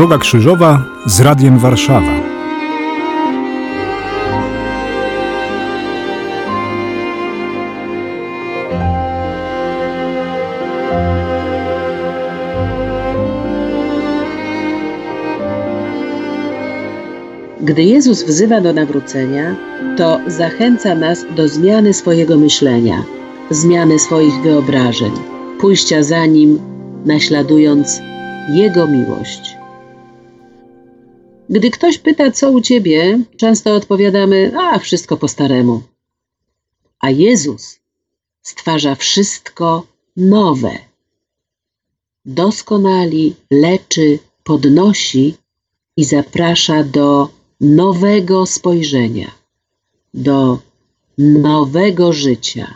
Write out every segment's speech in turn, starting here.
Droga Krzyżowa z Radiem Warszawa. Gdy Jezus wzywa do nawrócenia, to zachęca nas do zmiany swojego myślenia, zmiany swoich wyobrażeń, pójścia za Nim, naśladując Jego miłość. Gdy ktoś pyta, co u Ciebie, często odpowiadamy, a wszystko po staremu. A Jezus stwarza wszystko nowe. Doskonali, leczy, podnosi i zaprasza do nowego spojrzenia, do nowego życia.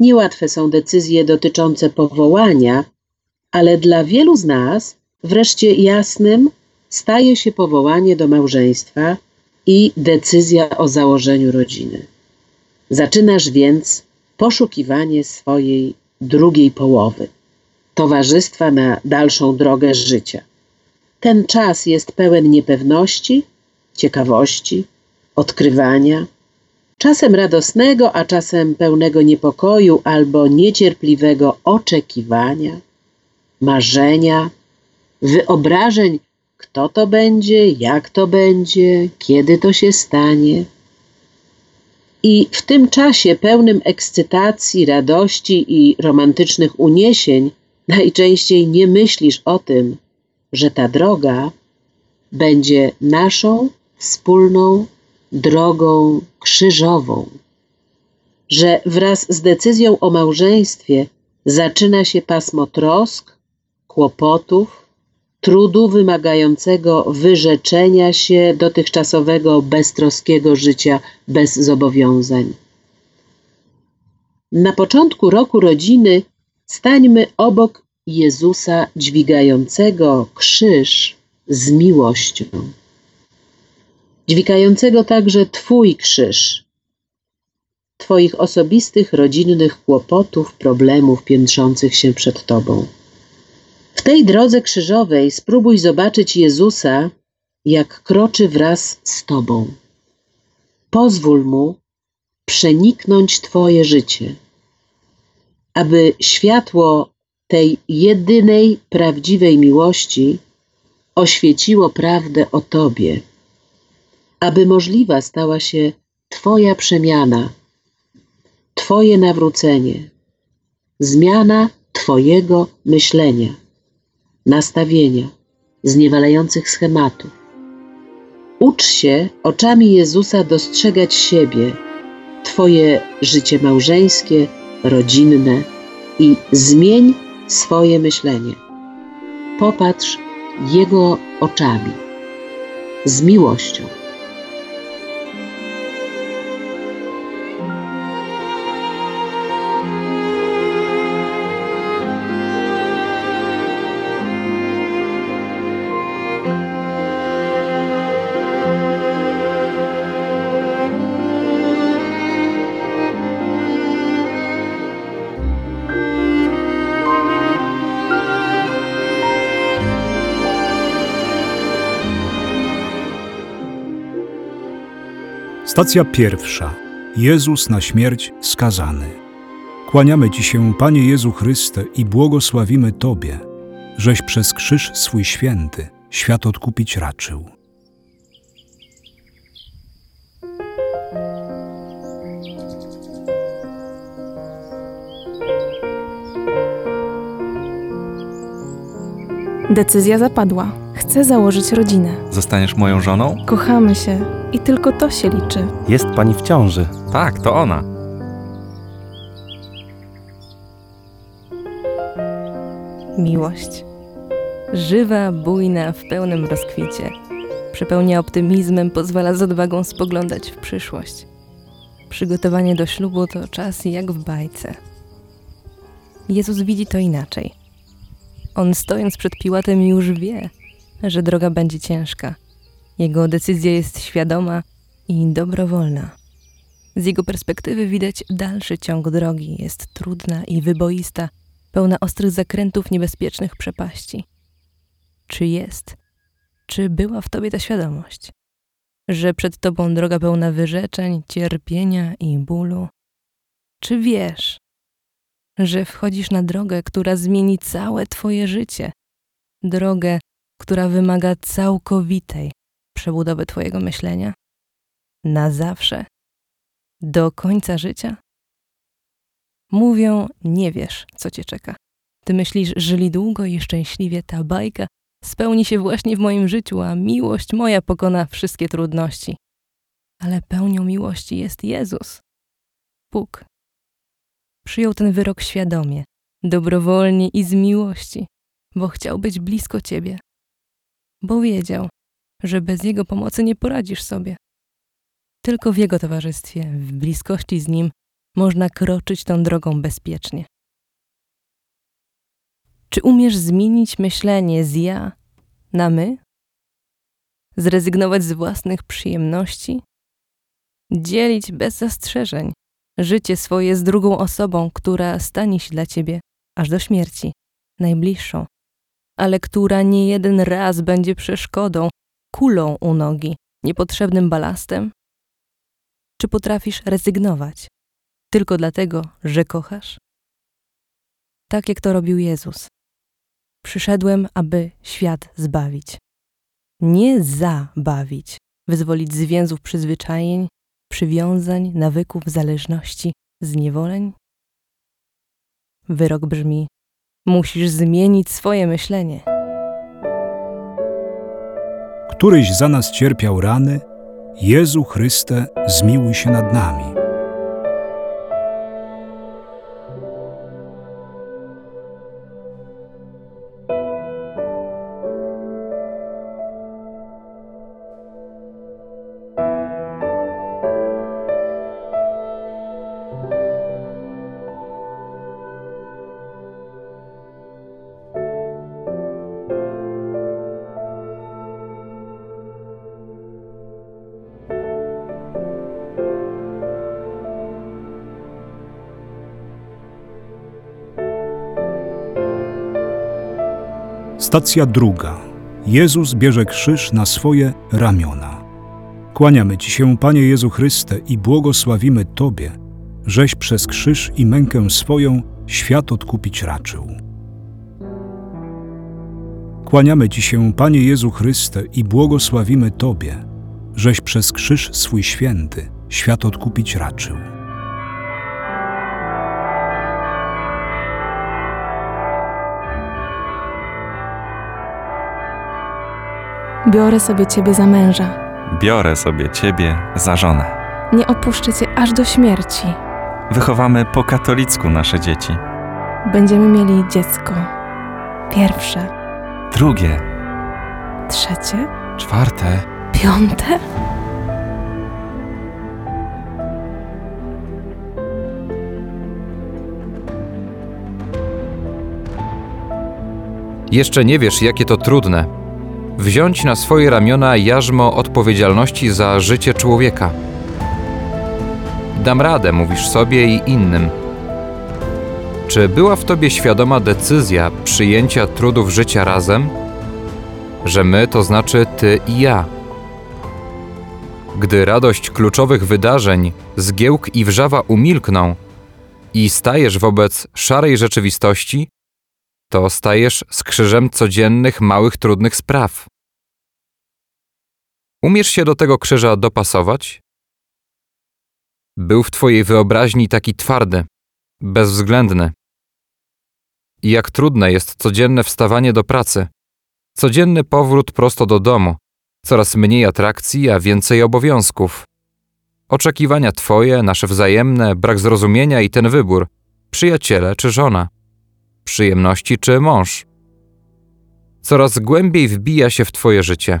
Niełatwe są decyzje dotyczące powołania, ale dla wielu z nas wreszcie jasnym staje się powołanie do małżeństwa i decyzja o założeniu rodziny. Zaczynasz więc poszukiwanie swojej drugiej połowy, towarzystwa na dalszą drogę życia. Ten czas jest pełen niepewności, ciekawości, odkrywania, czasem radosnego, a czasem pełnego niepokoju albo niecierpliwego oczekiwania, marzenia, wyobrażeń, kto to będzie, jak to będzie, kiedy to się stanie. I w tym czasie pełnym ekscytacji, radości i romantycznych uniesień najczęściej nie myślisz o tym, że ta droga będzie naszą wspólną drogą krzyżową, że wraz z decyzją o małżeństwie zaczyna się pasmo trosk, kłopotów, trudu wymagającego wyrzeczenia się dotychczasowego beztroskiego życia bez zobowiązań. Na początku roku rodziny stańmy obok Jezusa dźwigającego krzyż z miłością, dźwigającego także Twój krzyż, Twoich osobistych, rodzinnych kłopotów, problemów piętrzących się przed Tobą. W tej drodze krzyżowej spróbuj zobaczyć Jezusa, jak kroczy wraz z Tobą. Pozwól Mu przeniknąć Twoje życie, aby światło tej jedynej prawdziwej miłości oświeciło prawdę o Tobie, aby możliwa stała się Twoja przemiana, Twoje nawrócenie, zmiana Twojego myślenia, nastawienia, zniewalających schematów. Ucz się oczami Jezusa dostrzegać siebie, Twoje życie małżeńskie, rodzinne i zmień swoje myślenie. Popatrz Jego oczami, z miłością. Stacja pierwsza. Jezus na śmierć skazany. Kłaniamy Ci się, Panie Jezu Chryste, i błogosławimy Tobie, żeś przez krzyż swój święty świat odkupić raczył. Decyzja zapadła. Chcę założyć rodzinę. Zostaniesz moją żoną? Kochamy się i tylko to się liczy. Jest pani w ciąży. Tak, to ona. Miłość. Żywa, bujna, w pełnym rozkwicie. Przepełnia optymizmem, pozwala z odwagą spoglądać w przyszłość. Przygotowanie do ślubu to czas jak w bajce. Jezus widzi to inaczej. On stojąc przed Piłatem już wie, że droga będzie ciężka. Jego decyzja jest świadoma i dobrowolna. Z jego perspektywy widać dalszy ciąg drogi, jest trudna i wyboista, pełna ostrych zakrętów niebezpiecznych przepaści. Czy jest? Czy była w tobie ta świadomość? Że przed tobą droga pełna wyrzeczeń, cierpienia i bólu? Czy wiesz, że wchodzisz na drogę, która zmieni całe twoje życie? Drogę, która wymaga całkowitej przebudowy twojego myślenia? Na zawsze? Do końca życia? Mówią, nie wiesz, co cię czeka. Ty myślisz, żyli długo i szczęśliwie ta bajka spełni się właśnie w moim życiu, a miłość moja pokona wszystkie trudności. Ale pełnią miłości jest Jezus. Bóg. Przyjął ten wyrok świadomie, dobrowolnie i z miłości, bo chciał być blisko ciebie. Bo wiedział, że bez Jego pomocy nie poradzisz sobie. Tylko w Jego towarzystwie, w bliskości z Nim, można kroczyć tą drogą bezpiecznie. Czy umiesz zmienić myślenie z ja na my? Zrezygnować z własnych przyjemności? Dzielić bez zastrzeżeń życie swoje z drugą osobą, która stanie się dla ciebie aż do śmierci, najbliższą, ale która nie jeden raz będzie przeszkodą, kulą u nogi, niepotrzebnym balastem? Czy potrafisz rezygnować tylko dlatego, że kochasz? Tak jak to robił Jezus. Przyszedłem, aby świat zbawić. Nie zabawić, wyzwolić z więzów przyzwyczajeń, przywiązań, nawyków, zależności, zniewoleń. Wyrok brzmi: musisz zmienić swoje myślenie. Któryś za nas cierpiał rany, Jezu Chryste, zmiłuj się nad nami. Stacja druga. Jezus bierze krzyż na swoje ramiona. Kłaniamy Ci się, Panie Jezu Chryste, i błogosławimy Tobie, żeś przez krzyż i mękę swoją świat odkupić raczył. Kłaniamy Ci się, Panie Jezu Chryste, i błogosławimy Tobie, żeś przez krzyż swój święty świat odkupić raczył. Biorę sobie Ciebie za męża. Biorę sobie ciebie za żonę. Nie opuszczę Cię aż do śmierci. Wychowamy po katolicku nasze dzieci. Będziemy mieli dziecko. Pierwsze, Drugie, trzecie, czwarte. piąte. Jeszcze nie wiesz, jakie to trudne. Wziąć na swoje ramiona jarzmo odpowiedzialności za życie człowieka. Dam radę, mówisz sobie i innym. Czy była w tobie świadoma decyzja przyjęcia trudów życia razem? Że my to znaczy ty i ja. Gdy radość kluczowych wydarzeń, zgiełk i wrzawa umilkną i stajesz wobec szarej rzeczywistości, to stajesz z krzyżem codziennych, małych, trudnych spraw. Umiesz się do tego krzyża dopasować? Był w twojej wyobraźni taki twardy, bezwzględny. I jak trudne jest codzienne wstawanie do pracy, codzienny powrót prosto do domu, coraz mniej atrakcji, a więcej obowiązków. Oczekiwania twoje, nasze wzajemne, brak zrozumienia i ten wybór przyjaciele czy żona przyjemności czy mąż. Coraz głębiej wbija się w Twoje życie.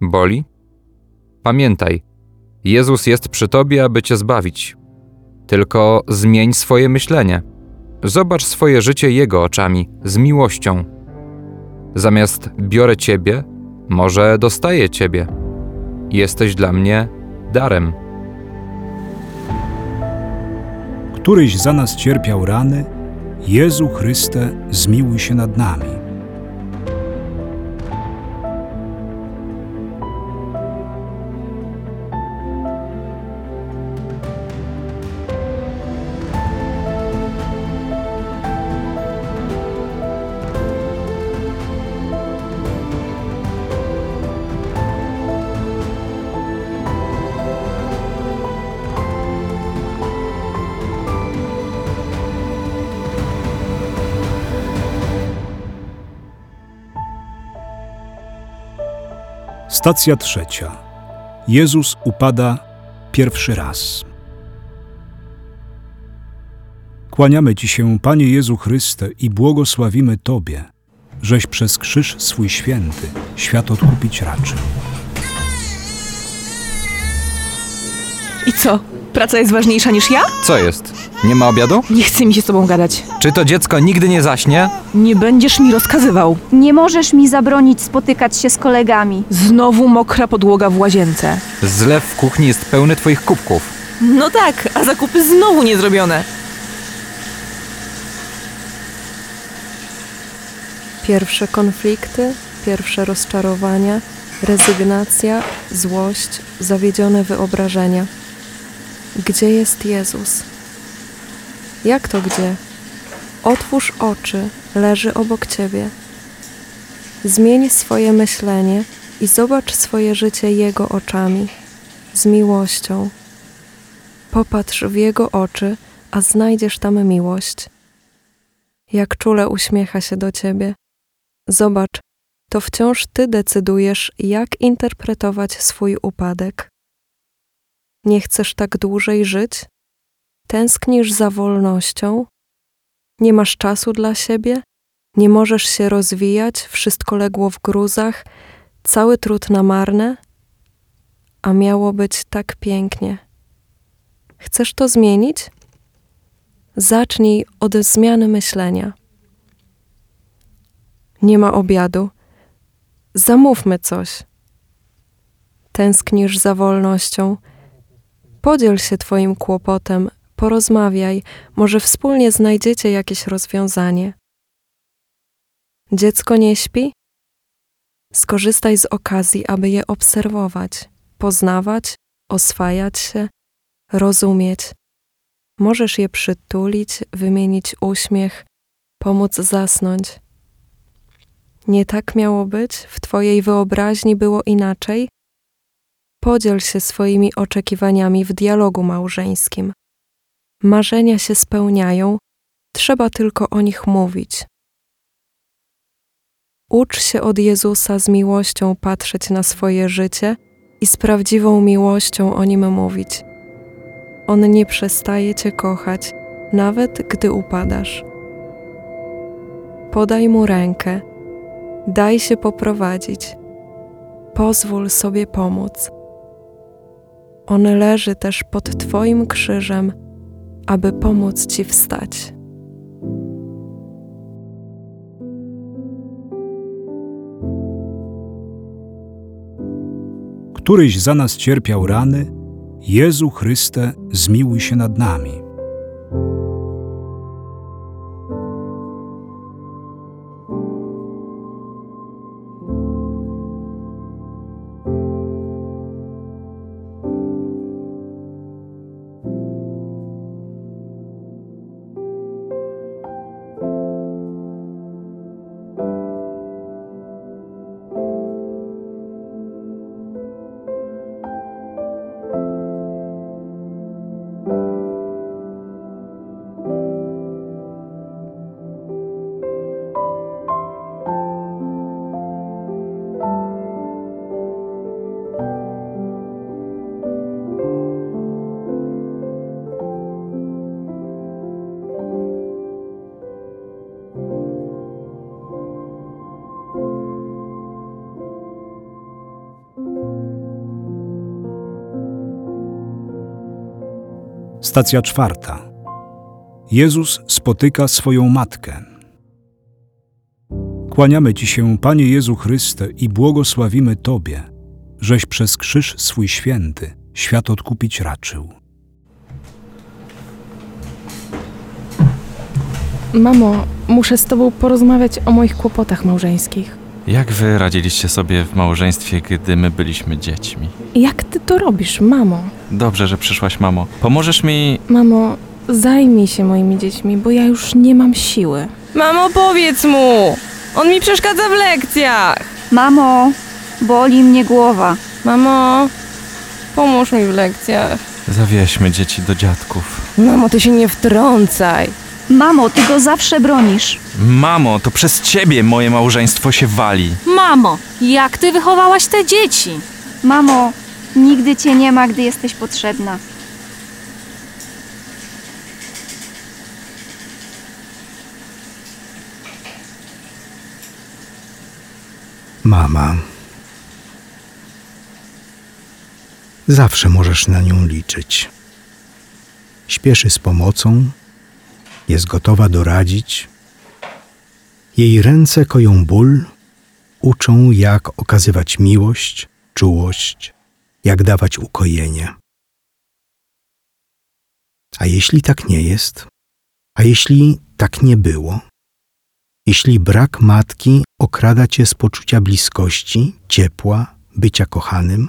Boli? Pamiętaj, Jezus jest przy Tobie, aby Cię zbawić. Tylko zmień swoje myślenie. Zobacz swoje życie Jego oczami, z miłością. Zamiast biorę Ciebie, może dostaję Ciebie. Jesteś dla mnie darem. Któryś za nas cierpiał rany, Jezu Chryste, zmiłuj się nad nami. Stacja trzecia. Jezus upada pierwszy raz. Kłaniamy Ci się, Panie Jezu Chryste, i błogosławimy Tobie, żeś przez krzyż swój święty świat odkupić raczył. I co? Praca jest ważniejsza niż ja? Co jest? Nie ma obiadu? Nie chce mi się z tobą gadać. Czy to dziecko nigdy nie zaśnie? Nie będziesz mi rozkazywał. Nie możesz mi zabronić spotykać się z kolegami. Znowu mokra podłoga w łazience. Zlew w kuchni jest pełny twoich kubków. No tak, a zakupy znowu nie zrobione. Pierwsze konflikty, pierwsze rozczarowania, rezygnacja, złość, zawiedzione wyobrażenia. Gdzie jest Jezus? Jak to gdzie? Otwórz oczy, leży obok ciebie. Zmień swoje myślenie i zobacz swoje życie Jego oczami, z miłością. Popatrz w Jego oczy, a znajdziesz tam miłość. Jak czule uśmiecha się do ciebie. Zobacz, to wciąż ty decydujesz, jak interpretować swój upadek. Nie chcesz tak dłużej żyć? Tęsknisz za wolnością? Nie masz czasu dla siebie? Nie możesz się rozwijać, wszystko legło w gruzach, cały trud na marne? A miało być tak pięknie. Chcesz to zmienić? Zacznij od zmiany myślenia. Nie ma obiadu. Zamówmy coś. Tęsknisz za wolnością. Podziel się Twoim kłopotem, porozmawiaj, może wspólnie znajdziecie jakieś rozwiązanie. Dziecko nie śpi? Skorzystaj z okazji, aby je obserwować, poznawać, oswajać się, rozumieć. Możesz je przytulić, wymienić uśmiech, pomóc zasnąć. Nie tak miało być? W Twojej wyobraźni było inaczej? Podziel się swoimi oczekiwaniami w dialogu małżeńskim. Marzenia się spełniają, trzeba tylko o nich mówić. Ucz się od Jezusa z miłością patrzeć na swoje życie i z prawdziwą miłością o nim mówić. On nie przestaje Cię kochać, nawet gdy upadasz. Podaj mu rękę, daj się poprowadzić, pozwól sobie pomóc. On leży też pod Twoim krzyżem, aby pomóc Ci wstać. Któryś za nas cierpiał rany, Jezu Chryste, zmiłuj się nad nami. Stacja czwarta. Jezus spotyka swoją matkę. Kłaniamy Ci się, Panie Jezu Chryste, i błogosławimy Tobie, żeś przez krzyż swój święty świat odkupić raczył. Mamo, muszę z tobą porozmawiać o moich kłopotach małżeńskich. Jak wy radziliście sobie w małżeństwie, gdy my byliśmy dziećmi? Jak ty to robisz, mamo? Dobrze, że przyszłaś, mamo. Pomożesz mi. Mamo, zajmij się moimi dziećmi, bo ja już nie mam siły. Mamo, powiedz mu! On mi przeszkadza w lekcjach! Mamo, boli mnie głowa. Mamo, pomóż mi w lekcjach. Zawieźmy dzieci do dziadków. Mamo, ty się nie wtrącaj. Mamo, ty go zawsze bronisz. Mamo, to przez ciebie moje małżeństwo się wali. Mamo, jak ty wychowałaś te dzieci? Mamo, nigdy cię nie ma, gdy jesteś potrzebna. Mama. Zawsze możesz na nią liczyć. Śpieszy z pomocą, jest gotowa doradzić. Jej ręce koją ból, uczą, jak okazywać miłość, czułość, jak dawać ukojenie. A jeśli tak nie jest, a jeśli tak nie było, jeśli brak matki okrada cię z poczucia bliskości, ciepła, bycia kochanym,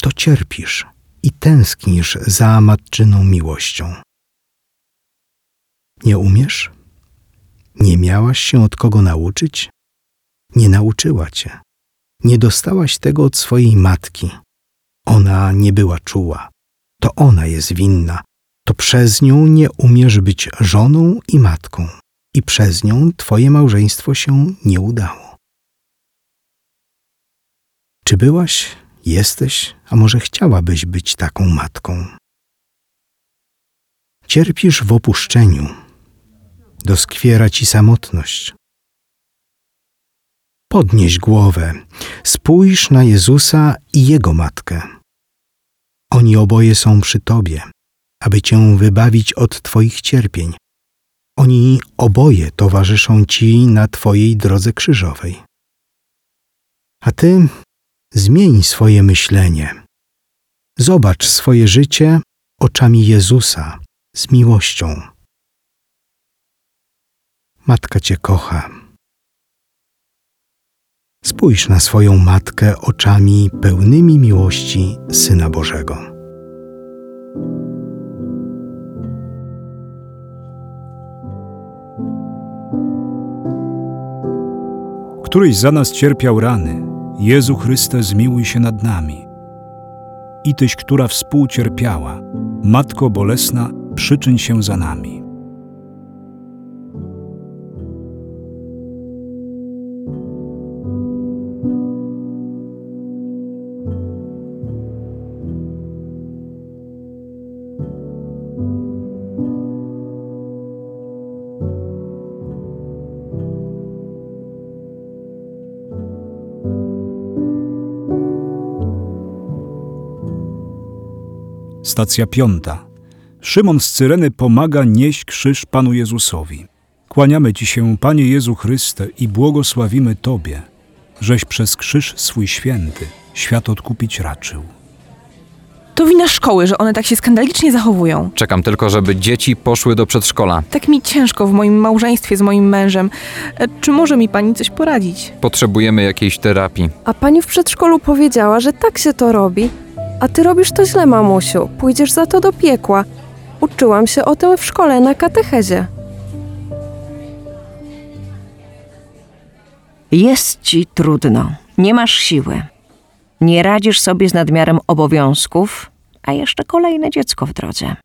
to cierpisz i tęsknisz za matczyną miłością. Nie umiesz? Nie miałaś się od kogo nauczyć? Nie nauczyła cię. Nie dostałaś tego od swojej matki. Ona nie była czuła. To ona jest winna. To przez nią nie umiesz być żoną i matką i przez nią twoje małżeństwo się nie udało. Czy byłaś, jesteś, a może chciałabyś być taką matką? Cierpisz w opuszczeniu, doskwiera ci samotność. Podnieś głowę, spójrz na Jezusa i Jego matkę. Oni oboje są przy Tobie, aby Cię wybawić od Twoich cierpień. Oni oboje towarzyszą Ci na Twojej drodze krzyżowej. A Ty zmień swoje myślenie. Zobacz swoje życie oczami Jezusa z miłością. Matka Cię kocha. Spójrz na swoją matkę oczami pełnymi miłości Syna Bożego. Któryś za nas cierpiał rany, Jezu Chryste, zmiłuj się nad nami. I Tyś, która współcierpiała, Matko Bolesna, przyczyn się za nami. Stacja piąta. Szymon z Cyreny pomaga nieść krzyż Panu Jezusowi. Kłaniamy Ci się, Panie Jezu Chryste, i błogosławimy Tobie, żeś przez krzyż swój święty świat odkupić raczył. To wina szkoły, że one tak się skandalicznie zachowują. Czekam tylko, żeby dzieci poszły do przedszkola. Tak mi ciężko w moim małżeństwie z moim mężem. E, Czy może mi pani coś poradzić? Potrzebujemy jakiejś terapii. A pani w przedszkolu powiedziała, że tak się to robi. A ty robisz to źle, mamusiu. Pójdziesz za to do piekła. Uczyłam się o tym w szkole na katechezie. Jest ci trudno, nie masz siły. Nie radzisz sobie z nadmiarem obowiązków, a jeszcze kolejne dziecko w drodze.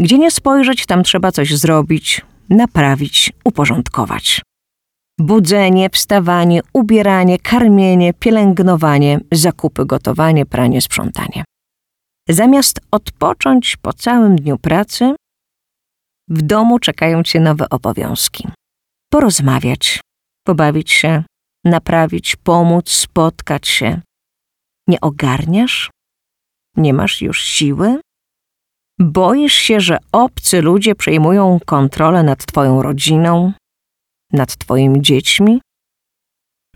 Gdzie nie spojrzeć, tam trzeba coś zrobić, naprawić, uporządkować. Budzenie, wstawanie, ubieranie, karmienie, pielęgnowanie, zakupy, gotowanie, pranie, sprzątanie. Zamiast odpocząć po całym dniu pracy, w domu czekają cię nowe obowiązki. Porozmawiać, pobawić się, naprawić, pomóc, spotkać się. Nie ogarniasz? Nie masz już siły? Boisz się, że obcy ludzie przejmują kontrolę nad twoją rodziną, nad twoimi dziećmi?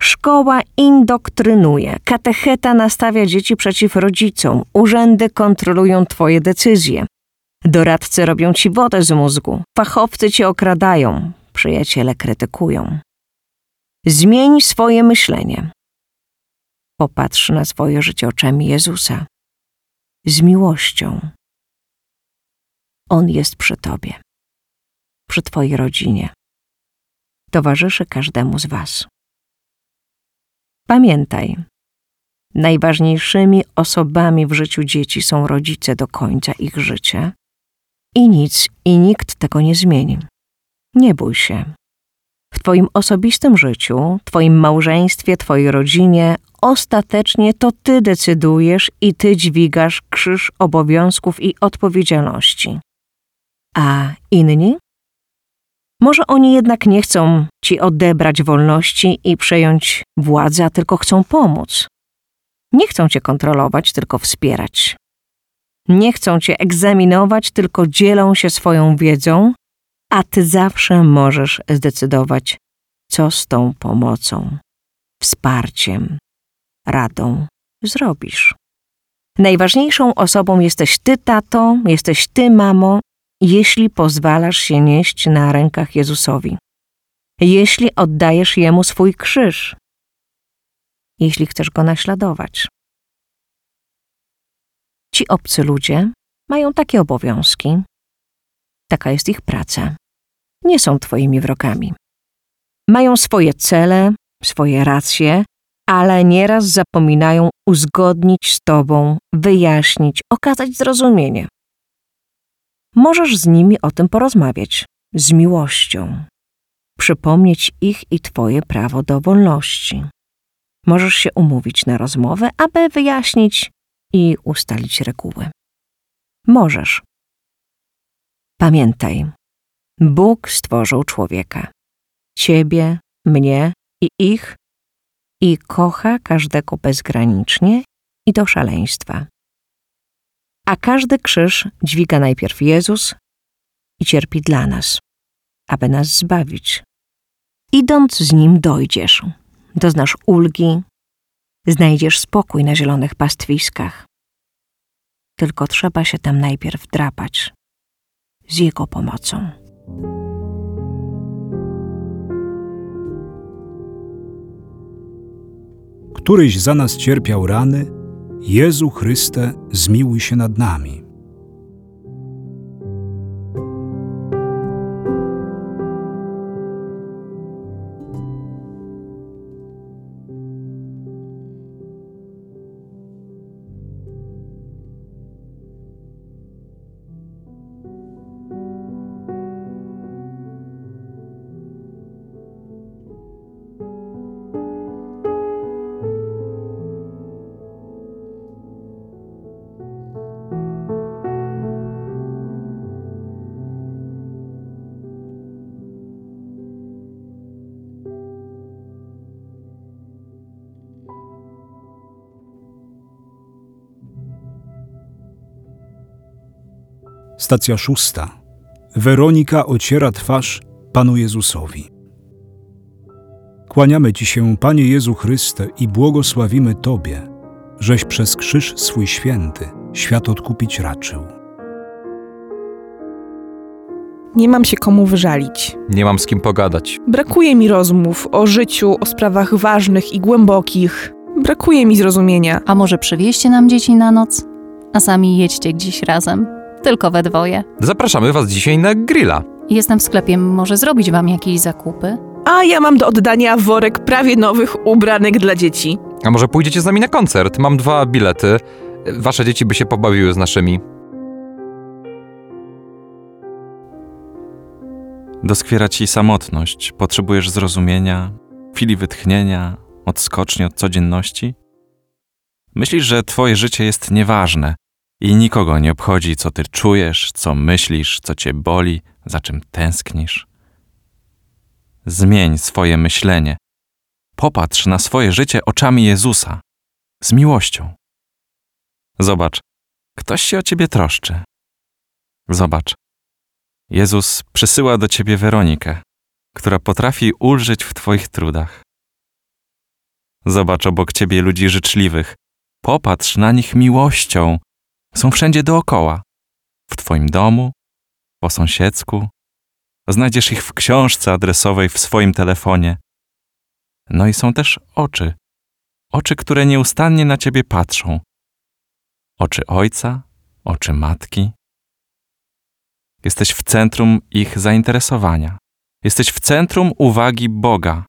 Szkoła indoktrynuje, katecheta nastawia dzieci przeciw rodzicom, urzędy kontrolują twoje decyzje. Doradcy robią ci wodę z mózgu, fachowcy cię okradają, przyjaciele krytykują. Zmień swoje myślenie. Popatrz na swoje życie oczami Jezusa. Z miłością. On jest przy tobie, przy twojej rodzinie. Towarzyszy każdemu z was. Pamiętaj, najważniejszymi osobami w życiu dzieci są rodzice do końca ich życia i nic i nikt tego nie zmieni. Nie bój się. W Twoim osobistym życiu, Twoim małżeństwie, Twojej rodzinie, ostatecznie to Ty decydujesz i Ty dźwigasz krzyż obowiązków i odpowiedzialności. A inni? Może oni jednak nie chcą Ci odebrać wolności i przejąć władzy, a tylko chcą pomóc. Nie chcą Cię kontrolować, tylko wspierać. Nie chcą Cię egzaminować, tylko dzielą się swoją wiedzą, a Ty zawsze możesz zdecydować, co z tą pomocą, wsparciem, radą zrobisz. Najważniejszą osobą jesteś Ty, tato, jesteś Ty, mamo, jeśli pozwalasz się nieść na rękach Jezusowi. Jeśli oddajesz Jemu swój krzyż. Jeśli chcesz Go naśladować. Ci obcy ludzie mają takie obowiązki. Taka jest ich praca. Nie są Twoimi wrogami. Mają swoje cele, swoje racje, ale nieraz zapominają uzgodnić z Tobą, wyjaśnić, okazać zrozumienie. Możesz z nimi o tym porozmawiać, z miłością, przypomnieć ich i Twoje prawo do wolności. Możesz się umówić na rozmowę, aby wyjaśnić i ustalić reguły. Możesz. Pamiętaj, Bóg stworzył człowieka, ciebie, mnie i ich i kocha każdego bezgranicznie i do szaleństwa. A każdy krzyż dźwiga najpierw Jezus i cierpi dla nas, aby nas zbawić. Idąc z nim dojdziesz, doznasz ulgi, znajdziesz spokój na zielonych pastwiskach. Tylko trzeba się tam najpierw drapać z jego pomocą. Któryś za nas cierpiał rany, Jezu Chryste, zmiłuj się nad nami. Stacja szósta. Weronika ociera twarz Panu Jezusowi. Kłaniamy Ci się, Panie Jezu Chryste, i błogosławimy Tobie, żeś przez krzyż swój święty świat odkupić raczył. Nie mam się komu wyżalić. Nie mam z kim pogadać. Brakuje mi rozmów o życiu, o sprawach ważnych i głębokich. Brakuje mi zrozumienia. A może przywieźcie nam dzieci na noc? A sami jedźcie gdzieś razem. Tylko we dwoje. Zapraszamy Was dzisiaj na grilla. Jestem w sklepie, może zrobić wam jakieś zakupy? A ja mam do oddania worek prawie nowych ubranek dla dzieci. A może pójdziecie z nami na koncert? Mam dwa bilety. Wasze dzieci by się pobawiły z naszymi. Doskwiera ci samotność, potrzebujesz zrozumienia, chwili wytchnienia, odskoczni od codzienności? Myślisz, że twoje życie jest nieważne i nikogo nie obchodzi, co ty czujesz, co myślisz, co cię boli, za czym tęsknisz? Zmień swoje myślenie. Popatrz na swoje życie oczami Jezusa, z miłością. Zobacz, ktoś się o ciebie troszczy. Zobacz, Jezus przysyła do ciebie Weronikę, która potrafi ulżyć w twoich trudach. Zobacz obok ciebie ludzi życzliwych. Popatrz na nich miłością. Są wszędzie dookoła. W twoim domu, po sąsiedzku. Znajdziesz ich w książce adresowej w swoim telefonie. No i są też oczy. Oczy, które nieustannie na ciebie patrzą. Oczy ojca, oczy matki. Jesteś w centrum ich zainteresowania. Jesteś w centrum uwagi Boga.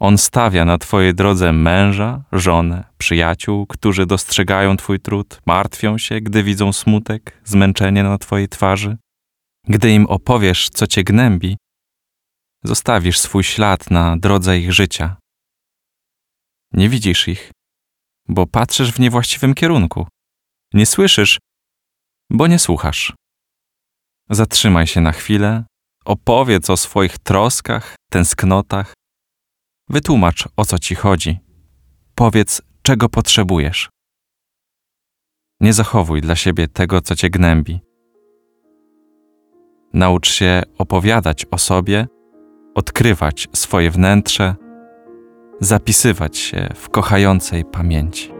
On stawia na Twojej drodze męża, żonę, przyjaciół, którzy dostrzegają Twój trud, martwią się, gdy widzą smutek, zmęczenie na Twojej twarzy. Gdy im opowiesz, co cię gnębi, zostawisz swój ślad na drodze ich życia. Nie widzisz ich, bo patrzysz w niewłaściwym kierunku. Nie słyszysz, bo nie słuchasz. Zatrzymaj się na chwilę, opowiedz o swoich troskach, tęsknotach. Wytłumacz, o co ci chodzi. Powiedz, czego potrzebujesz. Nie zachowuj dla siebie tego, co cię gnębi. Naucz się opowiadać o sobie, odkrywać swoje wnętrze, zapisywać się w kochającej pamięci.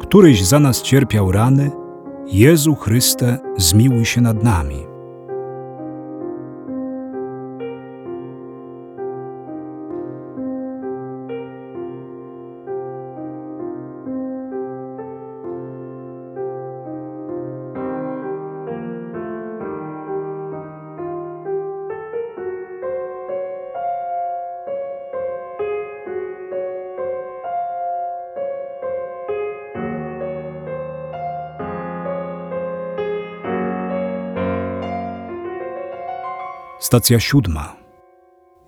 Któryś za nas cierpiał rany, Jezu Chryste, zmiłuj się nad nami. Stacja siódma.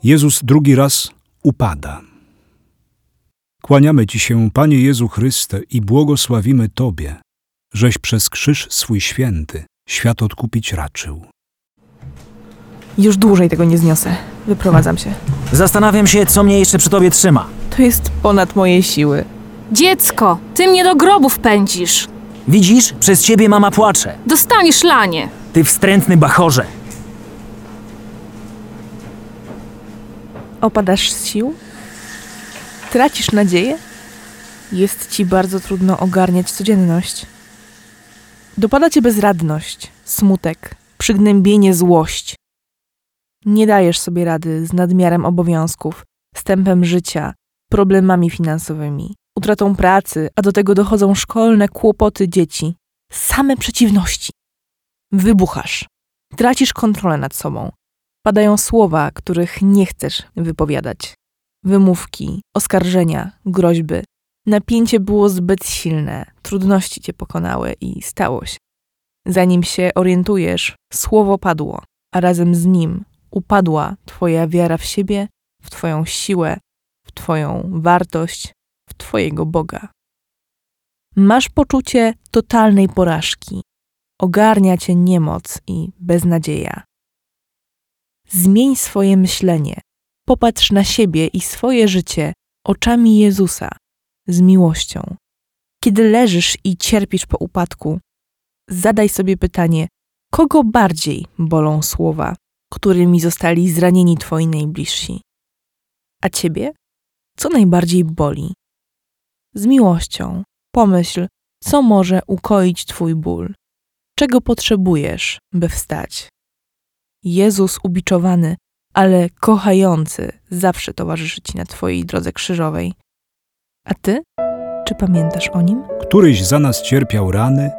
Jezus drugi raz upada. Kłaniamy Ci się, Panie Jezu Chryste, i błogosławimy Tobie, żeś przez krzyż swój święty świat odkupić raczył. Już dłużej tego nie zniosę. Wyprowadzam się. Zastanawiam się, co mnie jeszcze przy tobie trzyma. To jest ponad moje siły. Dziecko, ty mnie do grobów pędzisz. Widzisz, przez ciebie mama płacze. Dostaniesz lanie. Ty wstrętny bachorze. Opadasz z sił? Tracisz nadzieję? Jest ci bardzo trudno ogarniać codzienność. Dopada cię bezradność, smutek, przygnębienie, złość. Nie dajesz sobie rady z nadmiarem obowiązków, z tempem życia, problemami finansowymi, utratą pracy, a do tego dochodzą szkolne kłopoty dzieci. Same przeciwności. Wybuchasz. Tracisz kontrolę nad sobą. Padają słowa, których nie chcesz wypowiadać. Wymówki, oskarżenia, groźby. Napięcie było zbyt silne, trudności cię pokonały i stało się. Zanim się orientujesz, słowo padło, a razem z nim upadła Twoja wiara w siebie, w Twoją siłę, w Twoją wartość, w Twojego Boga. Masz poczucie totalnej porażki, ogarnia Cię niemoc i beznadzieja. Zmień swoje myślenie, popatrz na siebie i swoje życie oczami Jezusa, z miłością. Kiedy leżysz i cierpisz po upadku, zadaj sobie pytanie, kogo bardziej bolą słowa, którymi zostali zranieni twoi najbliżsi? A ciebie? Co najbardziej boli? Z miłością pomyśl, co może ukoić twój ból, czego potrzebujesz, by wstać. Jezus ubiczowany, ale kochający zawsze towarzyszy ci na twojej drodze krzyżowej. A ty? Czy pamiętasz o nim? Któryś za nas cierpiał rany,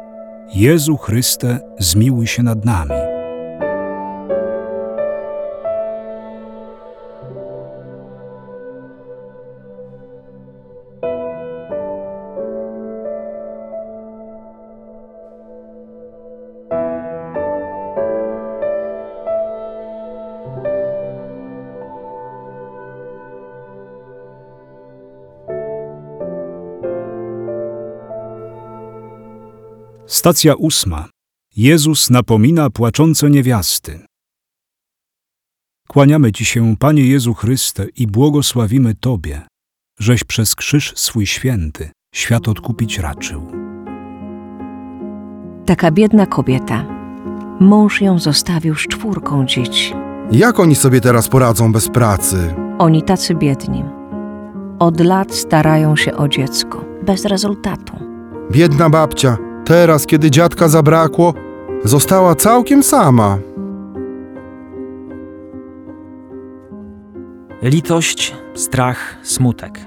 Jezu Chryste, zmiłuj się nad nami. Stacja ósma. Jezus napomina płaczące niewiasty. Kłaniamy Ci się, Panie Jezu Chryste, i błogosławimy Tobie, żeś przez krzyż swój święty świat odkupić raczył. Taka biedna kobieta. Mąż ją zostawił z czwórką dzieci. Jak oni sobie teraz poradzą bez pracy? Oni tacy biedni. Od lat starają się o dziecko, bez rezultatu. Biedna babcia, teraz kiedy dziadka zabrakło, została całkiem sama. Litość, strach, smutek.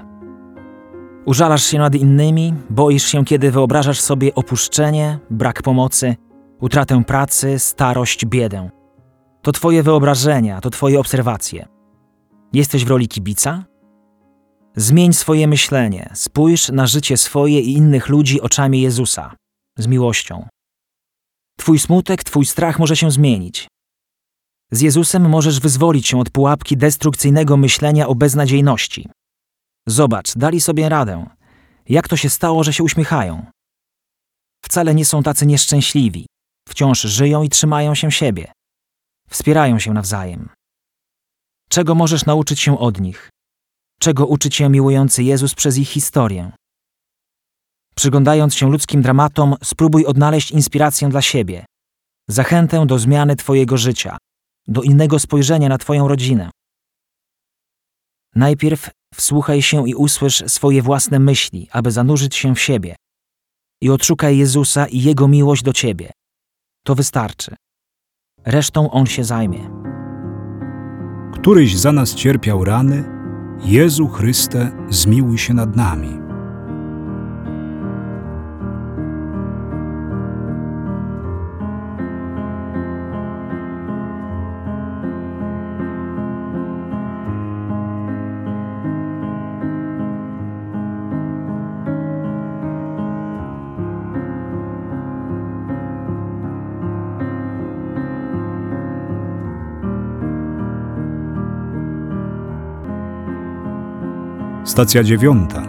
Użalasz się nad innymi, boisz się, kiedy wyobrażasz sobie opuszczenie, brak pomocy, utratę pracy, starość, biedę. To twoje wyobrażenia, to twoje obserwacje. Jesteś w roli kibica? Zmień swoje myślenie, spójrz na życie swoje i innych ludzi oczami Jezusa, z miłością. Twój smutek, twój strach może się zmienić. Z Jezusem możesz wyzwolić się od pułapki destrukcyjnego myślenia o beznadziejności. Zobacz, dali sobie radę. Jak to się stało, że się uśmiechają? Wcale nie są tacy nieszczęśliwi. Wciąż żyją i trzymają się siebie. Wspierają się nawzajem. Czego możesz nauczyć się od nich? Czego uczy cię miłujący Jezus przez ich historię? Przyglądając się ludzkim dramatom, spróbuj odnaleźć inspirację dla siebie, zachętę do zmiany Twojego życia, do innego spojrzenia na Twoją rodzinę. Najpierw wsłuchaj się i usłysz swoje własne myśli, aby zanurzyć się w siebie. I odszukaj Jezusa i Jego miłość do Ciebie. To wystarczy. Resztą On się zajmie. Któryś za nas cierpiał rany, Jezu Chryste, zmiłuj się nad nami. Stacja dziewiąta.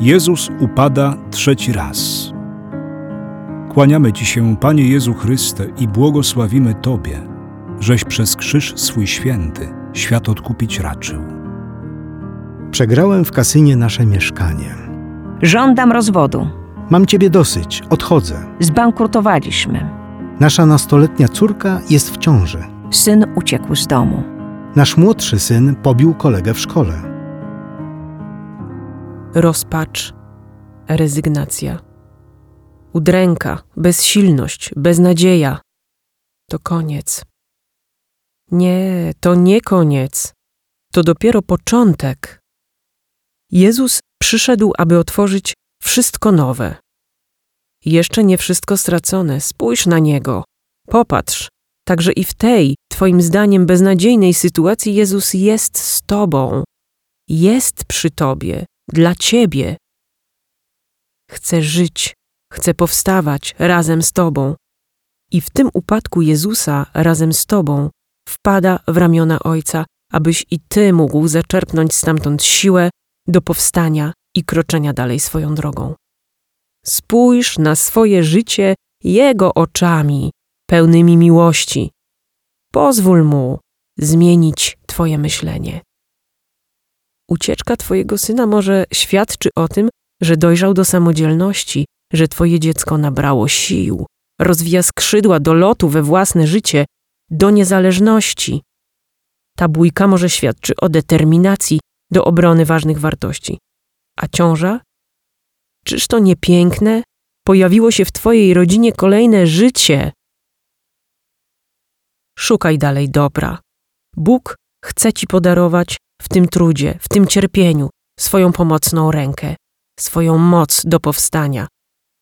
Jezus upada trzeci raz. Kłaniamy Ci się, Panie Jezu Chryste, i błogosławimy Tobie, żeś przez krzyż swój święty świat odkupić raczył. Przegrałem w kasynie nasze mieszkanie. Żądam rozwodu. Mam ciebie dosyć, odchodzę. Zbankrutowaliśmy. Nasza nastoletnia córka jest w ciąży. Syn uciekł z domu. Nasz młodszy syn pobił kolegę w szkole. Rozpacz, rezygnacja, udręka, bezsilność, beznadzieja. To koniec. Nie, to nie koniec. To dopiero początek. Jezus przyszedł, aby otworzyć wszystko nowe. Jeszcze nie wszystko stracone. Spójrz na Niego. Popatrz. Także i w tej, Twoim zdaniem, beznadziejnej sytuacji Jezus jest z Tobą. Jest przy Tobie dla Ciebie. Chcę żyć, chcę powstawać razem z Tobą. I w tym upadku Jezusa razem z Tobą wpada w ramiona Ojca, abyś i Ty mógł zaczerpnąć stamtąd siłę do powstania i kroczenia dalej swoją drogą. Spójrz na swoje życie Jego oczami, pełnymi miłości. Pozwól Mu zmienić Twoje myślenie. Ucieczka Twojego syna może świadczy o tym, że dojrzał do samodzielności, że Twoje dziecko nabrało sił, rozwija skrzydła do lotu we własne życie, do niezależności. Ta bójka może świadczy o determinacji do obrony ważnych wartości. A ciąża? Czyż to nie piękne? Pojawiło się w Twojej rodzinie kolejne życie. Szukaj dalej dobra. Bóg chce Ci podarować w tym trudzie, w tym cierpieniu swoją pomocną rękę, swoją moc do powstania.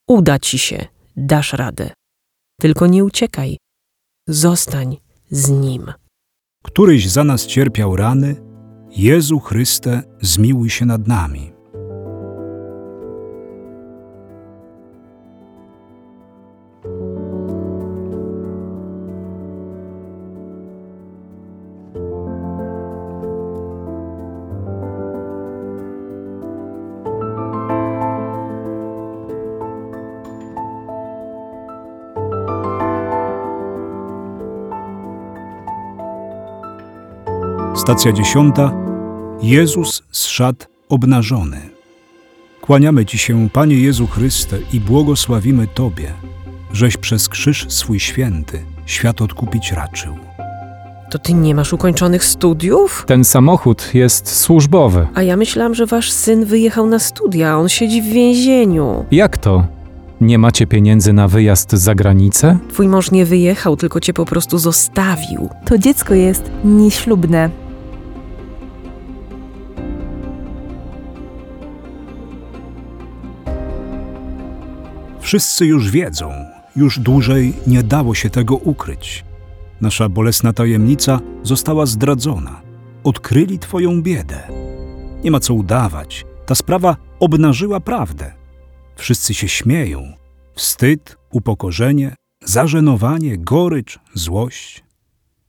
Uda ci się, dasz radę. Tylko nie uciekaj. Zostań z nim. Któryś za nas cierpiał rany, Jezu Chryste, zmiłuj się nad nami. Stacja dziesiąta. Jezus zszedł obnażony. Kłaniamy Ci się, Panie Jezu Chryste, i błogosławimy Tobie, żeś przez krzyż swój święty świat odkupić raczył. To ty nie masz ukończonych studiów? Ten samochód jest służbowy. A ja myślałam, że wasz syn wyjechał na studia, on siedzi w więzieniu. Jak to? Nie macie pieniędzy na wyjazd za granicę? Twój mąż nie wyjechał, tylko cię po prostu zostawił. To dziecko jest nieślubne. Wszyscy już wiedzą, już dłużej nie dało się tego ukryć. Nasza bolesna tajemnica została zdradzona. Odkryli Twoją biedę. Nie ma co udawać. Ta sprawa obnażyła prawdę. Wszyscy się śmieją. Wstyd, upokorzenie, zażenowanie, gorycz, złość.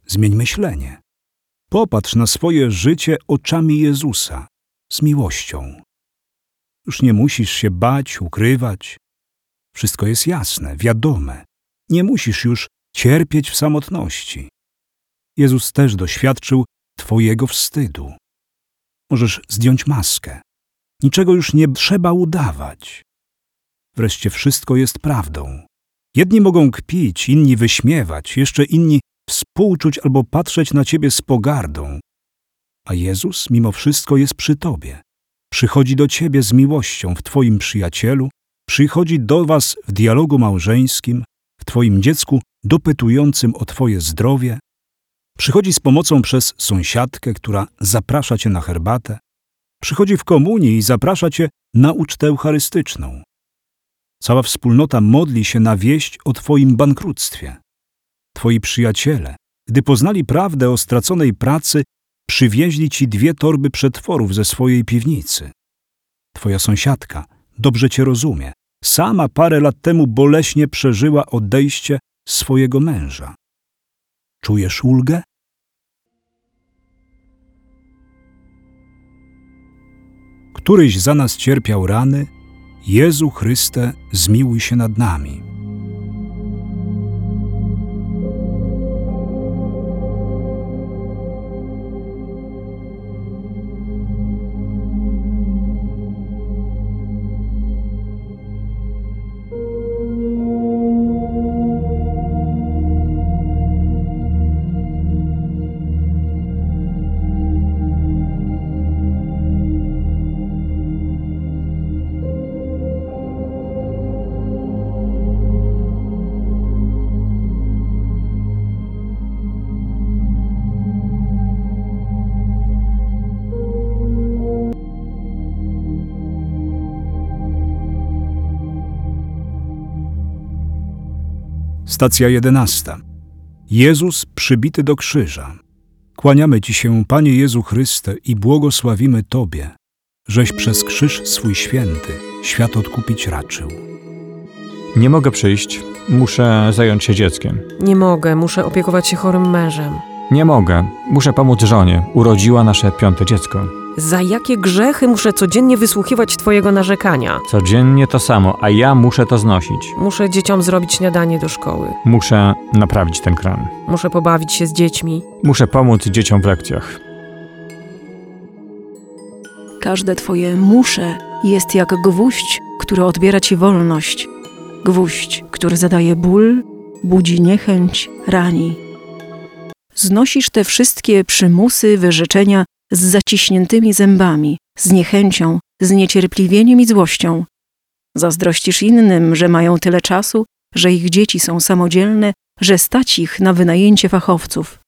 Zmień myślenie. Popatrz na swoje życie oczami Jezusa, z miłością. Już nie musisz się bać, ukrywać. Wszystko jest jasne, wiadome. Nie musisz już cierpieć w samotności. Jezus też doświadczył Twojego wstydu. Możesz zdjąć maskę. Niczego już nie trzeba udawać. Wreszcie wszystko jest prawdą. Jedni mogą kpić, inni wyśmiewać, jeszcze inni współczuć albo patrzeć na ciebie z pogardą. A Jezus mimo wszystko jest przy tobie. Przychodzi do ciebie z miłością w twoim przyjacielu, przychodzi do was w dialogu małżeńskim, w twoim dziecku dopytującym o twoje zdrowie, przychodzi z pomocą przez sąsiadkę, która zaprasza cię na herbatę, przychodzi w komunii i zaprasza cię na ucztę eucharystyczną. Cała wspólnota modli się na wieść o Twoim bankructwie. Twoi przyjaciele, gdy poznali prawdę o straconej pracy, przywieźli Ci dwie torby przetworów ze swojej piwnicy. Twoja sąsiadka dobrze Cię rozumie. Sama parę lat temu boleśnie przeżyła odejście swojego męża. Czujesz ulgę? Któryś za nas cierpiał rany, Jezu Chryste, zmiłuj się nad nami. Stacja jedenasta. Jezus przybity do krzyża. Kłaniamy Ci się, Panie Jezu Chryste, i błogosławimy Tobie, żeś przez krzyż swój święty świat odkupić raczył. Nie mogę przyjść, muszę zająć się dzieckiem. Nie mogę, muszę opiekować się chorym mężem. Nie mogę, muszę pomóc żonie, urodziła nasze piąte dziecko. Za jakie grzechy muszę codziennie wysłuchiwać Twojego narzekania? Codziennie to samo, a ja muszę to znosić. Muszę dzieciom zrobić śniadanie do szkoły. Muszę naprawić ten kran. Muszę pobawić się z dziećmi. Muszę pomóc dzieciom w lekcjach. Każde twoje muszę jest jak gwóźdź, który odbiera ci wolność. Gwóźdź, który zadaje ból, budzi niechęć, rani. Znosisz te wszystkie przymusy, wyrzeczenia z zaciśniętymi zębami, z niechęcią, zniecierpliwieniem i złością. Zazdrościsz innym, że mają tyle czasu, że ich dzieci są samodzielne, że stać ich na wynajęcie fachowców.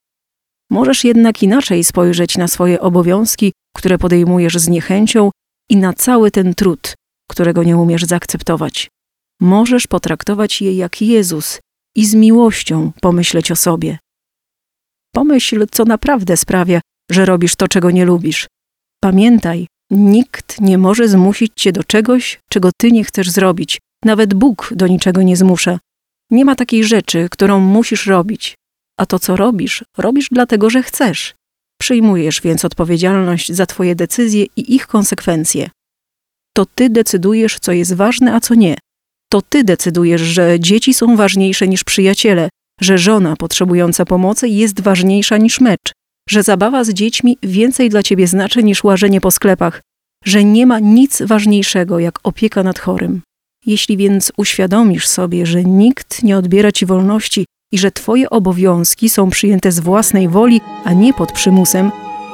Możesz jednak inaczej spojrzeć na swoje obowiązki, które podejmujesz z niechęcią i na cały ten trud, którego nie umiesz zaakceptować. Możesz potraktować je jak Jezus i z miłością pomyśleć o sobie. Pomyśl, co naprawdę sprawia, że robisz to, czego nie lubisz. Pamiętaj, nikt nie może zmusić cię do czegoś, czego ty nie chcesz zrobić. Nawet Bóg do niczego nie zmusza. Nie ma takiej rzeczy, którą musisz robić. A to, co robisz, robisz dlatego, że chcesz. Przyjmujesz więc odpowiedzialność za twoje decyzje i ich konsekwencje. To ty decydujesz, co jest ważne, a co nie. To ty decydujesz, że dzieci są ważniejsze niż przyjaciele, że żona potrzebująca pomocy jest ważniejsza niż mecz, że zabawa z dziećmi więcej dla ciebie znaczy niż łażenie po sklepach, że nie ma nic ważniejszego jak opieka nad chorym. Jeśli więc uświadomisz sobie, że nikt nie odbiera ci wolności i że twoje obowiązki są przyjęte z własnej woli, a nie pod przymusem,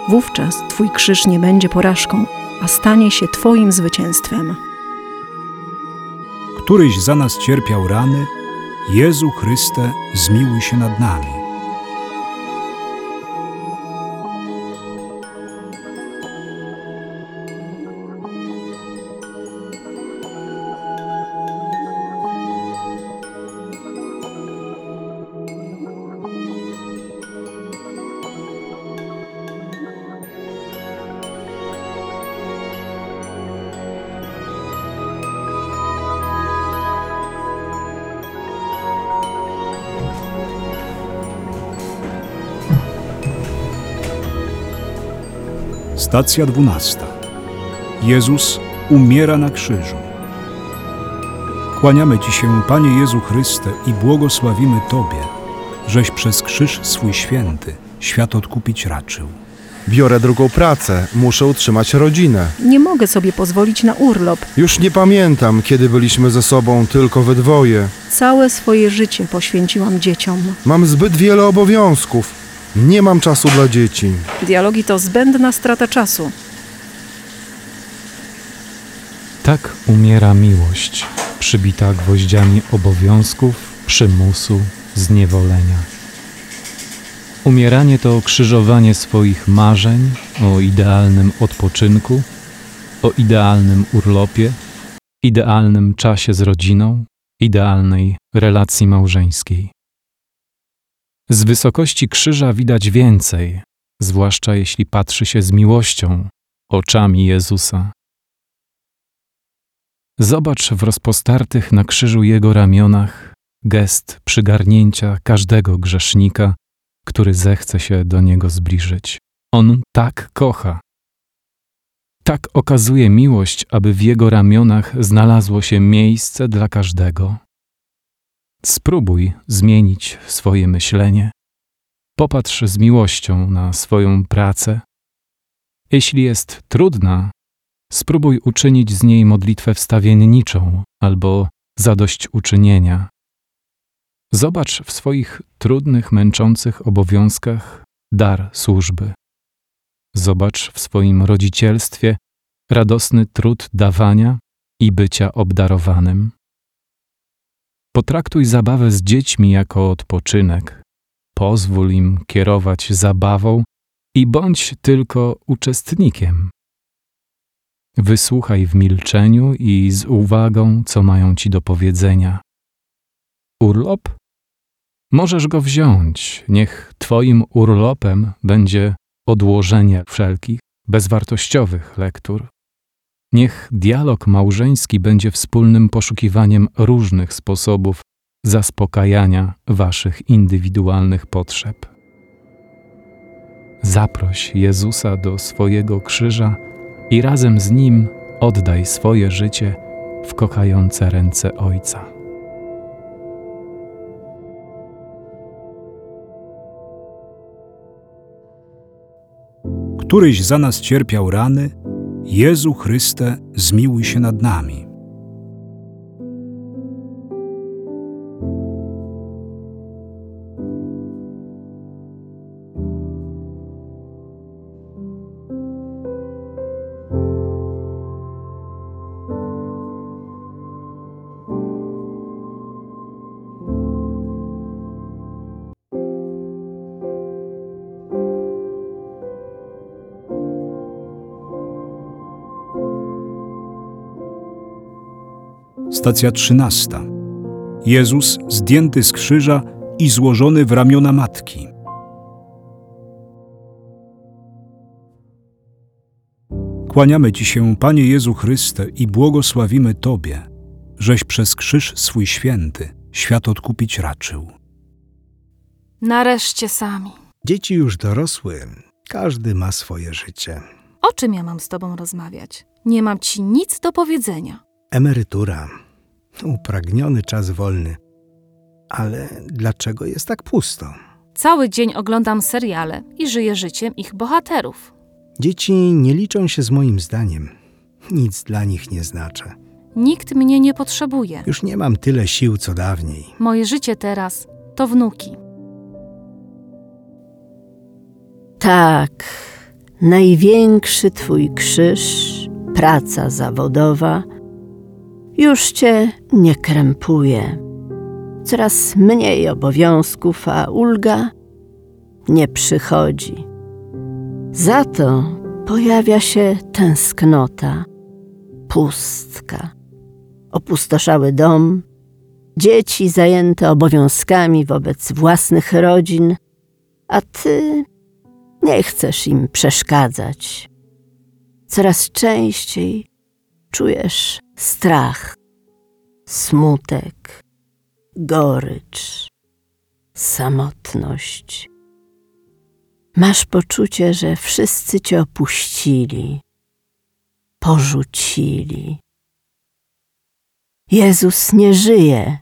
wówczas twój krzyż nie będzie porażką, a stanie się twoim zwycięstwem. Któryś za nas cierpiał rany, Jezu Chryste, zmiłuj się nad nami. Stacja dwunasta. Jezus umiera na krzyżu. Kłaniamy Ci się, Panie Jezu Chryste, i błogosławimy Tobie, żeś przez krzyż swój święty świat odkupić raczył. Biorę drugą pracę, muszę utrzymać rodzinę. Nie mogę sobie pozwolić na urlop. Już nie pamiętam, kiedy byliśmy ze sobą tylko we dwoje. Całe swoje życie poświęciłam dzieciom. Mam zbyt wiele obowiązków. Nie mam czasu dla dzieci. Dialogi to zbędna strata czasu. Tak umiera miłość, przybita gwoździami obowiązków, przymusu, zniewolenia. Umieranie to krzyżowanie swoich marzeń o idealnym odpoczynku, o idealnym urlopie, idealnym czasie z rodziną, idealnej relacji małżeńskiej. Z wysokości krzyża widać więcej, zwłaszcza jeśli patrzy się z miłością oczami Jezusa. Zobacz w rozpostartych na krzyżu Jego ramionach gest przygarnięcia każdego grzesznika, który zechce się do Niego zbliżyć. On tak kocha. Tak okazuje miłość, aby w Jego ramionach znalazło się miejsce dla każdego. Spróbuj zmienić swoje myślenie. Popatrz z miłością na swoją pracę. Jeśli jest trudna, spróbuj uczynić z niej modlitwę wstawienniczą albo zadośćuczynienia. Zobacz w swoich trudnych, męczących obowiązkach dar służby. Zobacz w swoim rodzicielstwie radosny trud dawania i bycia obdarowanym. Potraktuj zabawę z dziećmi jako odpoczynek. Pozwól im kierować zabawą i bądź tylko uczestnikiem. Wysłuchaj w milczeniu i z uwagą, co mają ci do powiedzenia. Urlop? Możesz go wziąć. Niech Twoim urlopem będzie odłożenie wszelkich bezwartościowych lektur. Niech dialog małżeński będzie wspólnym poszukiwaniem różnych sposobów zaspokajania Waszych indywidualnych potrzeb. Zaproś Jezusa do swojego krzyża i razem z Nim oddaj swoje życie w kochające ręce Ojca. Któryś za nas cierpiał rany, Jezu Chryste, zmiłuj się nad nami. Stacja trzynasta. Jezus zdjęty z krzyża i złożony w ramiona matki. Kłaniamy Ci się, Panie Jezu Chryste, i błogosławimy Tobie, żeś przez krzyż swój święty świat odkupić raczył. Nareszcie sami. Dzieci już dorosły, każdy ma swoje życie. O czym ja mam z tobą rozmawiać? Nie mam ci nic do powiedzenia. Emerytura, upragniony czas wolny. Ale dlaczego jest tak pusto? Cały dzień oglądam seriale i żyję życiem ich bohaterów. Dzieci nie liczą się z moim zdaniem. Nic dla nich nie znaczę. Nikt mnie nie potrzebuje. Już nie mam tyle sił co dawniej. Moje życie teraz to wnuki. Tak, największy twój krzyż, praca zawodowa, już cię nie krępuje. Coraz mniej obowiązków, a ulga nie przychodzi. Za to pojawia się tęsknota, pustka, opustoszały dom, dzieci zajęte obowiązkami wobec własnych rodzin, a ty nie chcesz im przeszkadzać. Coraz częściej czujesz strach, smutek, gorycz, samotność. Masz poczucie, że wszyscy cię opuścili, porzucili. Jezus nie żyje.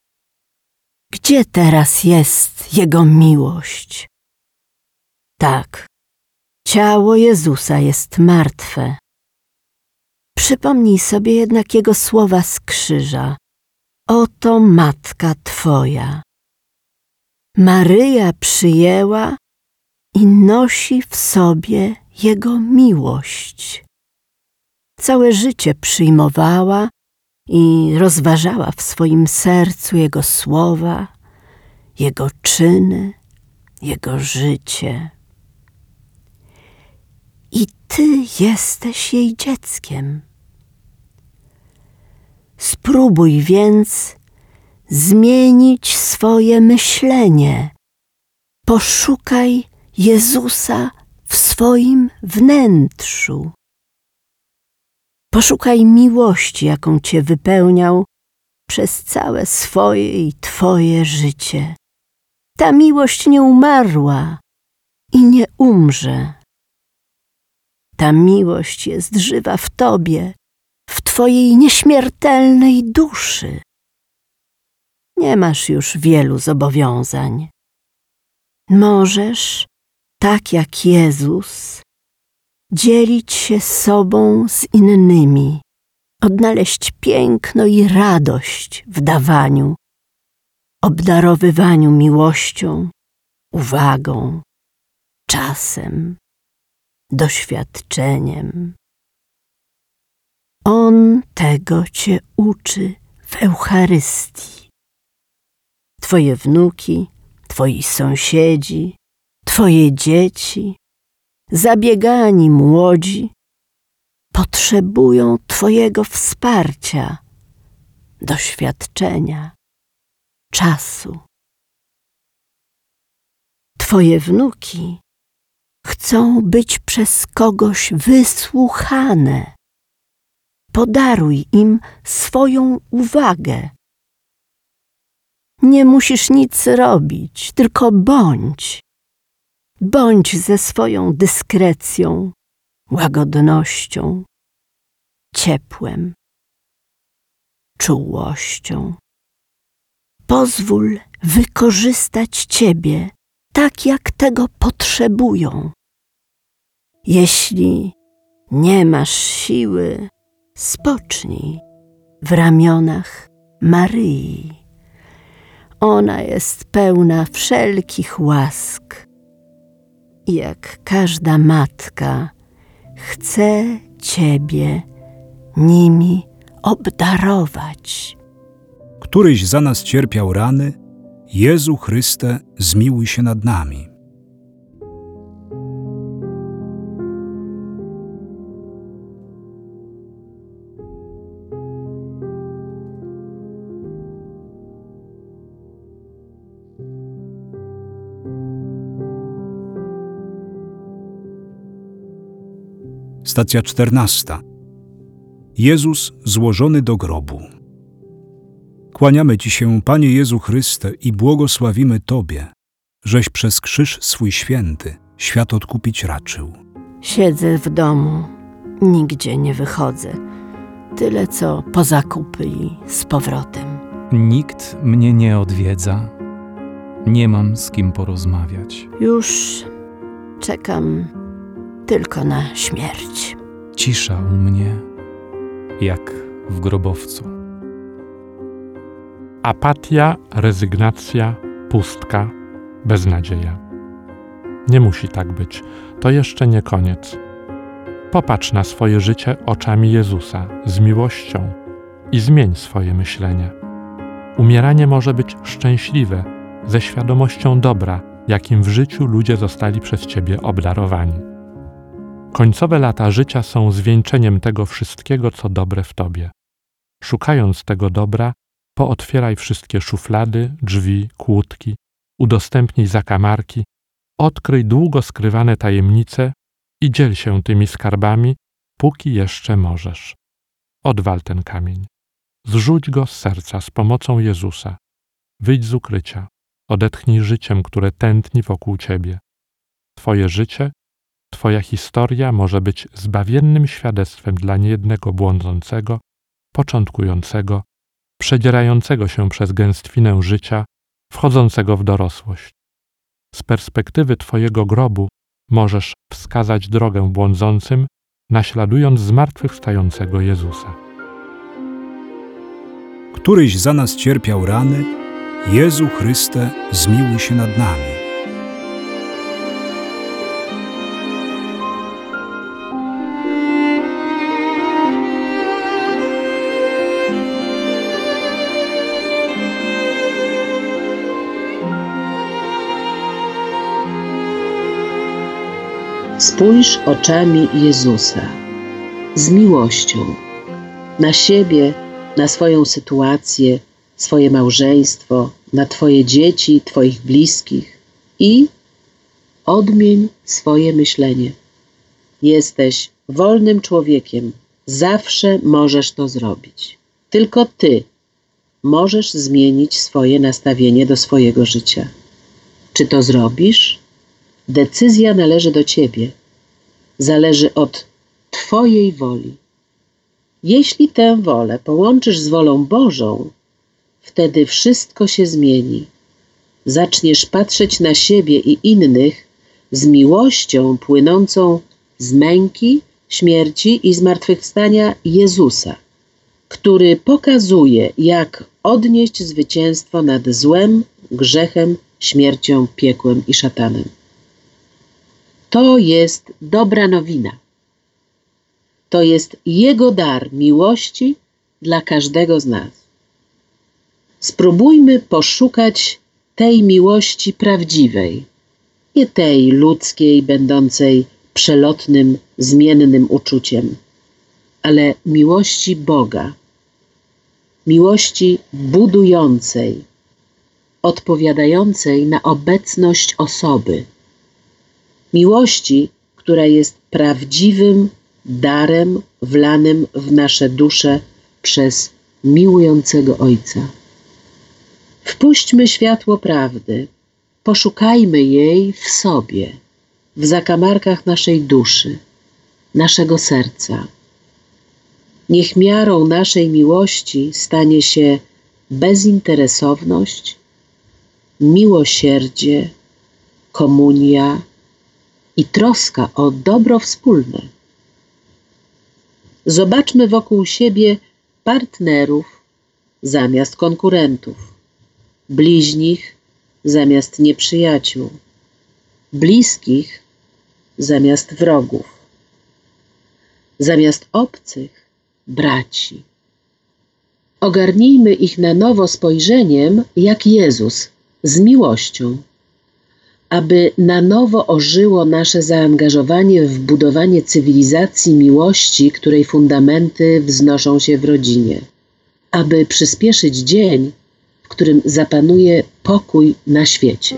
Gdzie teraz jest Jego miłość? Tak, ciało Jezusa jest martwe. Przypomnij sobie jednak Jego słowa z krzyża. Oto matka Twoja. Maryja przyjęła i nosi w sobie Jego miłość. Całe życie przyjmowała i rozważała w swoim sercu Jego słowa, Jego czyny, Jego życie. I Ty jesteś jej dzieckiem. Spróbuj więc zmienić swoje myślenie. Poszukaj Jezusa w swoim wnętrzu. Poszukaj miłości, jaką Cię wypełniał przez całe swoje i Twoje życie. Ta miłość nie umarła i nie umrze. Ta miłość jest żywa w Tobie, w Twojej nieśmiertelnej duszy. Nie masz już wielu zobowiązań. Możesz, tak jak Jezus, dzielić się sobą z innymi, odnaleźć piękno i radość w dawaniu, obdarowywaniu miłością, uwagą, czasem, doświadczeniem. On tego cię uczy w Eucharystii. Twoje wnuki, twoi sąsiedzi, twoje dzieci, zabiegani młodzi potrzebują Twojego wsparcia, doświadczenia, czasu. Twoje wnuki chcą być przez kogoś wysłuchane. Podaruj im swoją uwagę. Nie musisz nic robić, tylko bądź. Bądź ze swoją dyskrecją, łagodnością, ciepłem, czułością. Pozwól wykorzystać Ciebie tak, jak tego potrzebują. Jeśli nie masz siły, spocznij w ramionach Maryi. Ona jest pełna wszelkich łask jak każda matka chce Ciebie nimi obdarować. Któryś za nas cierpiał rany, Jezu Chryste, zmiłuj się nad nami. Stacja czternasta. Jezus złożony do grobu. Kłaniamy Ci się, Panie Jezu Chryste, i błogosławimy Tobie, żeś przez krzyż swój święty świat odkupić raczył. Siedzę w domu, nigdzie nie wychodzę. Tyle co po zakupy i z powrotem. Nikt mnie nie odwiedza. Nie mam z kim porozmawiać. Już czekam tylko na śmierć. Cisza u mnie, jak w grobowcu. Apatia, rezygnacja, pustka, beznadzieja. Nie musi tak być. To jeszcze nie koniec. Popatrz na swoje życie oczami Jezusa z miłością i zmień swoje myślenie. Umieranie może być szczęśliwe, ze świadomością dobra, jakim w życiu ludzie zostali przez Ciebie obdarowani. Końcowe lata życia są zwieńczeniem tego wszystkiego, co dobre w Tobie. Szukając tego dobra, pootwieraj wszystkie szuflady, drzwi, kłódki, udostępnij zakamarki, odkryj długo skrywane tajemnice i dziel się tymi skarbami, póki jeszcze możesz. Odwal ten kamień. Zrzuć go z serca z pomocą Jezusa. Wyjdź z ukrycia. Odetchnij życiem, które tętni wokół ciebie. Twoje życie, Twoja historia może być zbawiennym świadectwem dla niejednego błądzącego, początkującego, przedzierającego się przez gęstwinę życia, wchodzącego w dorosłość. Z perspektywy Twojego grobu możesz wskazać drogę błądzącym, naśladując zmartwychwstającego Jezusa. Któryś za nas cierpiał rany, Jezu Chryste, zmiłuj się nad nami. Spójrz oczami Jezusa z miłością na siebie, na swoją sytuację, swoje małżeństwo, na Twoje dzieci, Twoich bliskich i odmień swoje myślenie. Jesteś wolnym człowiekiem, zawsze możesz to zrobić. Tylko Ty możesz zmienić swoje nastawienie do swojego życia. Czy to zrobisz? Decyzja należy do Ciebie. Zależy od Twojej woli. Jeśli tę wolę połączysz z wolą Bożą, wtedy wszystko się zmieni. Zaczniesz patrzeć na siebie i innych z miłością płynącą z męki, śmierci i zmartwychwstania Jezusa, który pokazuje, jak odnieść zwycięstwo nad złem, grzechem, śmiercią, piekłem i szatanem. To jest dobra nowina. To jest Jego dar miłości dla każdego z nas. Spróbujmy poszukać tej miłości prawdziwej, nie tej ludzkiej, będącej przelotnym, zmiennym uczuciem, ale miłości Boga, miłości budującej, odpowiadającej na obecność osoby miłości, która jest prawdziwym darem wlanym w nasze dusze przez miłującego Ojca. Wpuśćmy światło prawdy, poszukajmy jej w sobie, w zakamarkach naszej duszy, naszego serca. Niech miarą naszej miłości stanie się bezinteresowność, miłosierdzie, komunia, i troska o dobro wspólne. Zobaczmy wokół siebie partnerów zamiast konkurentów, bliźnich zamiast nieprzyjaciół, bliskich zamiast wrogów, zamiast obcych braci. Ogarnijmy ich na nowo spojrzeniem jak Jezus, z miłością aby na nowo ożyło nasze zaangażowanie w budowanie cywilizacji miłości, której fundamenty wznoszą się w rodzinie, aby przyspieszyć dzień, w którym zapanuje pokój na świecie.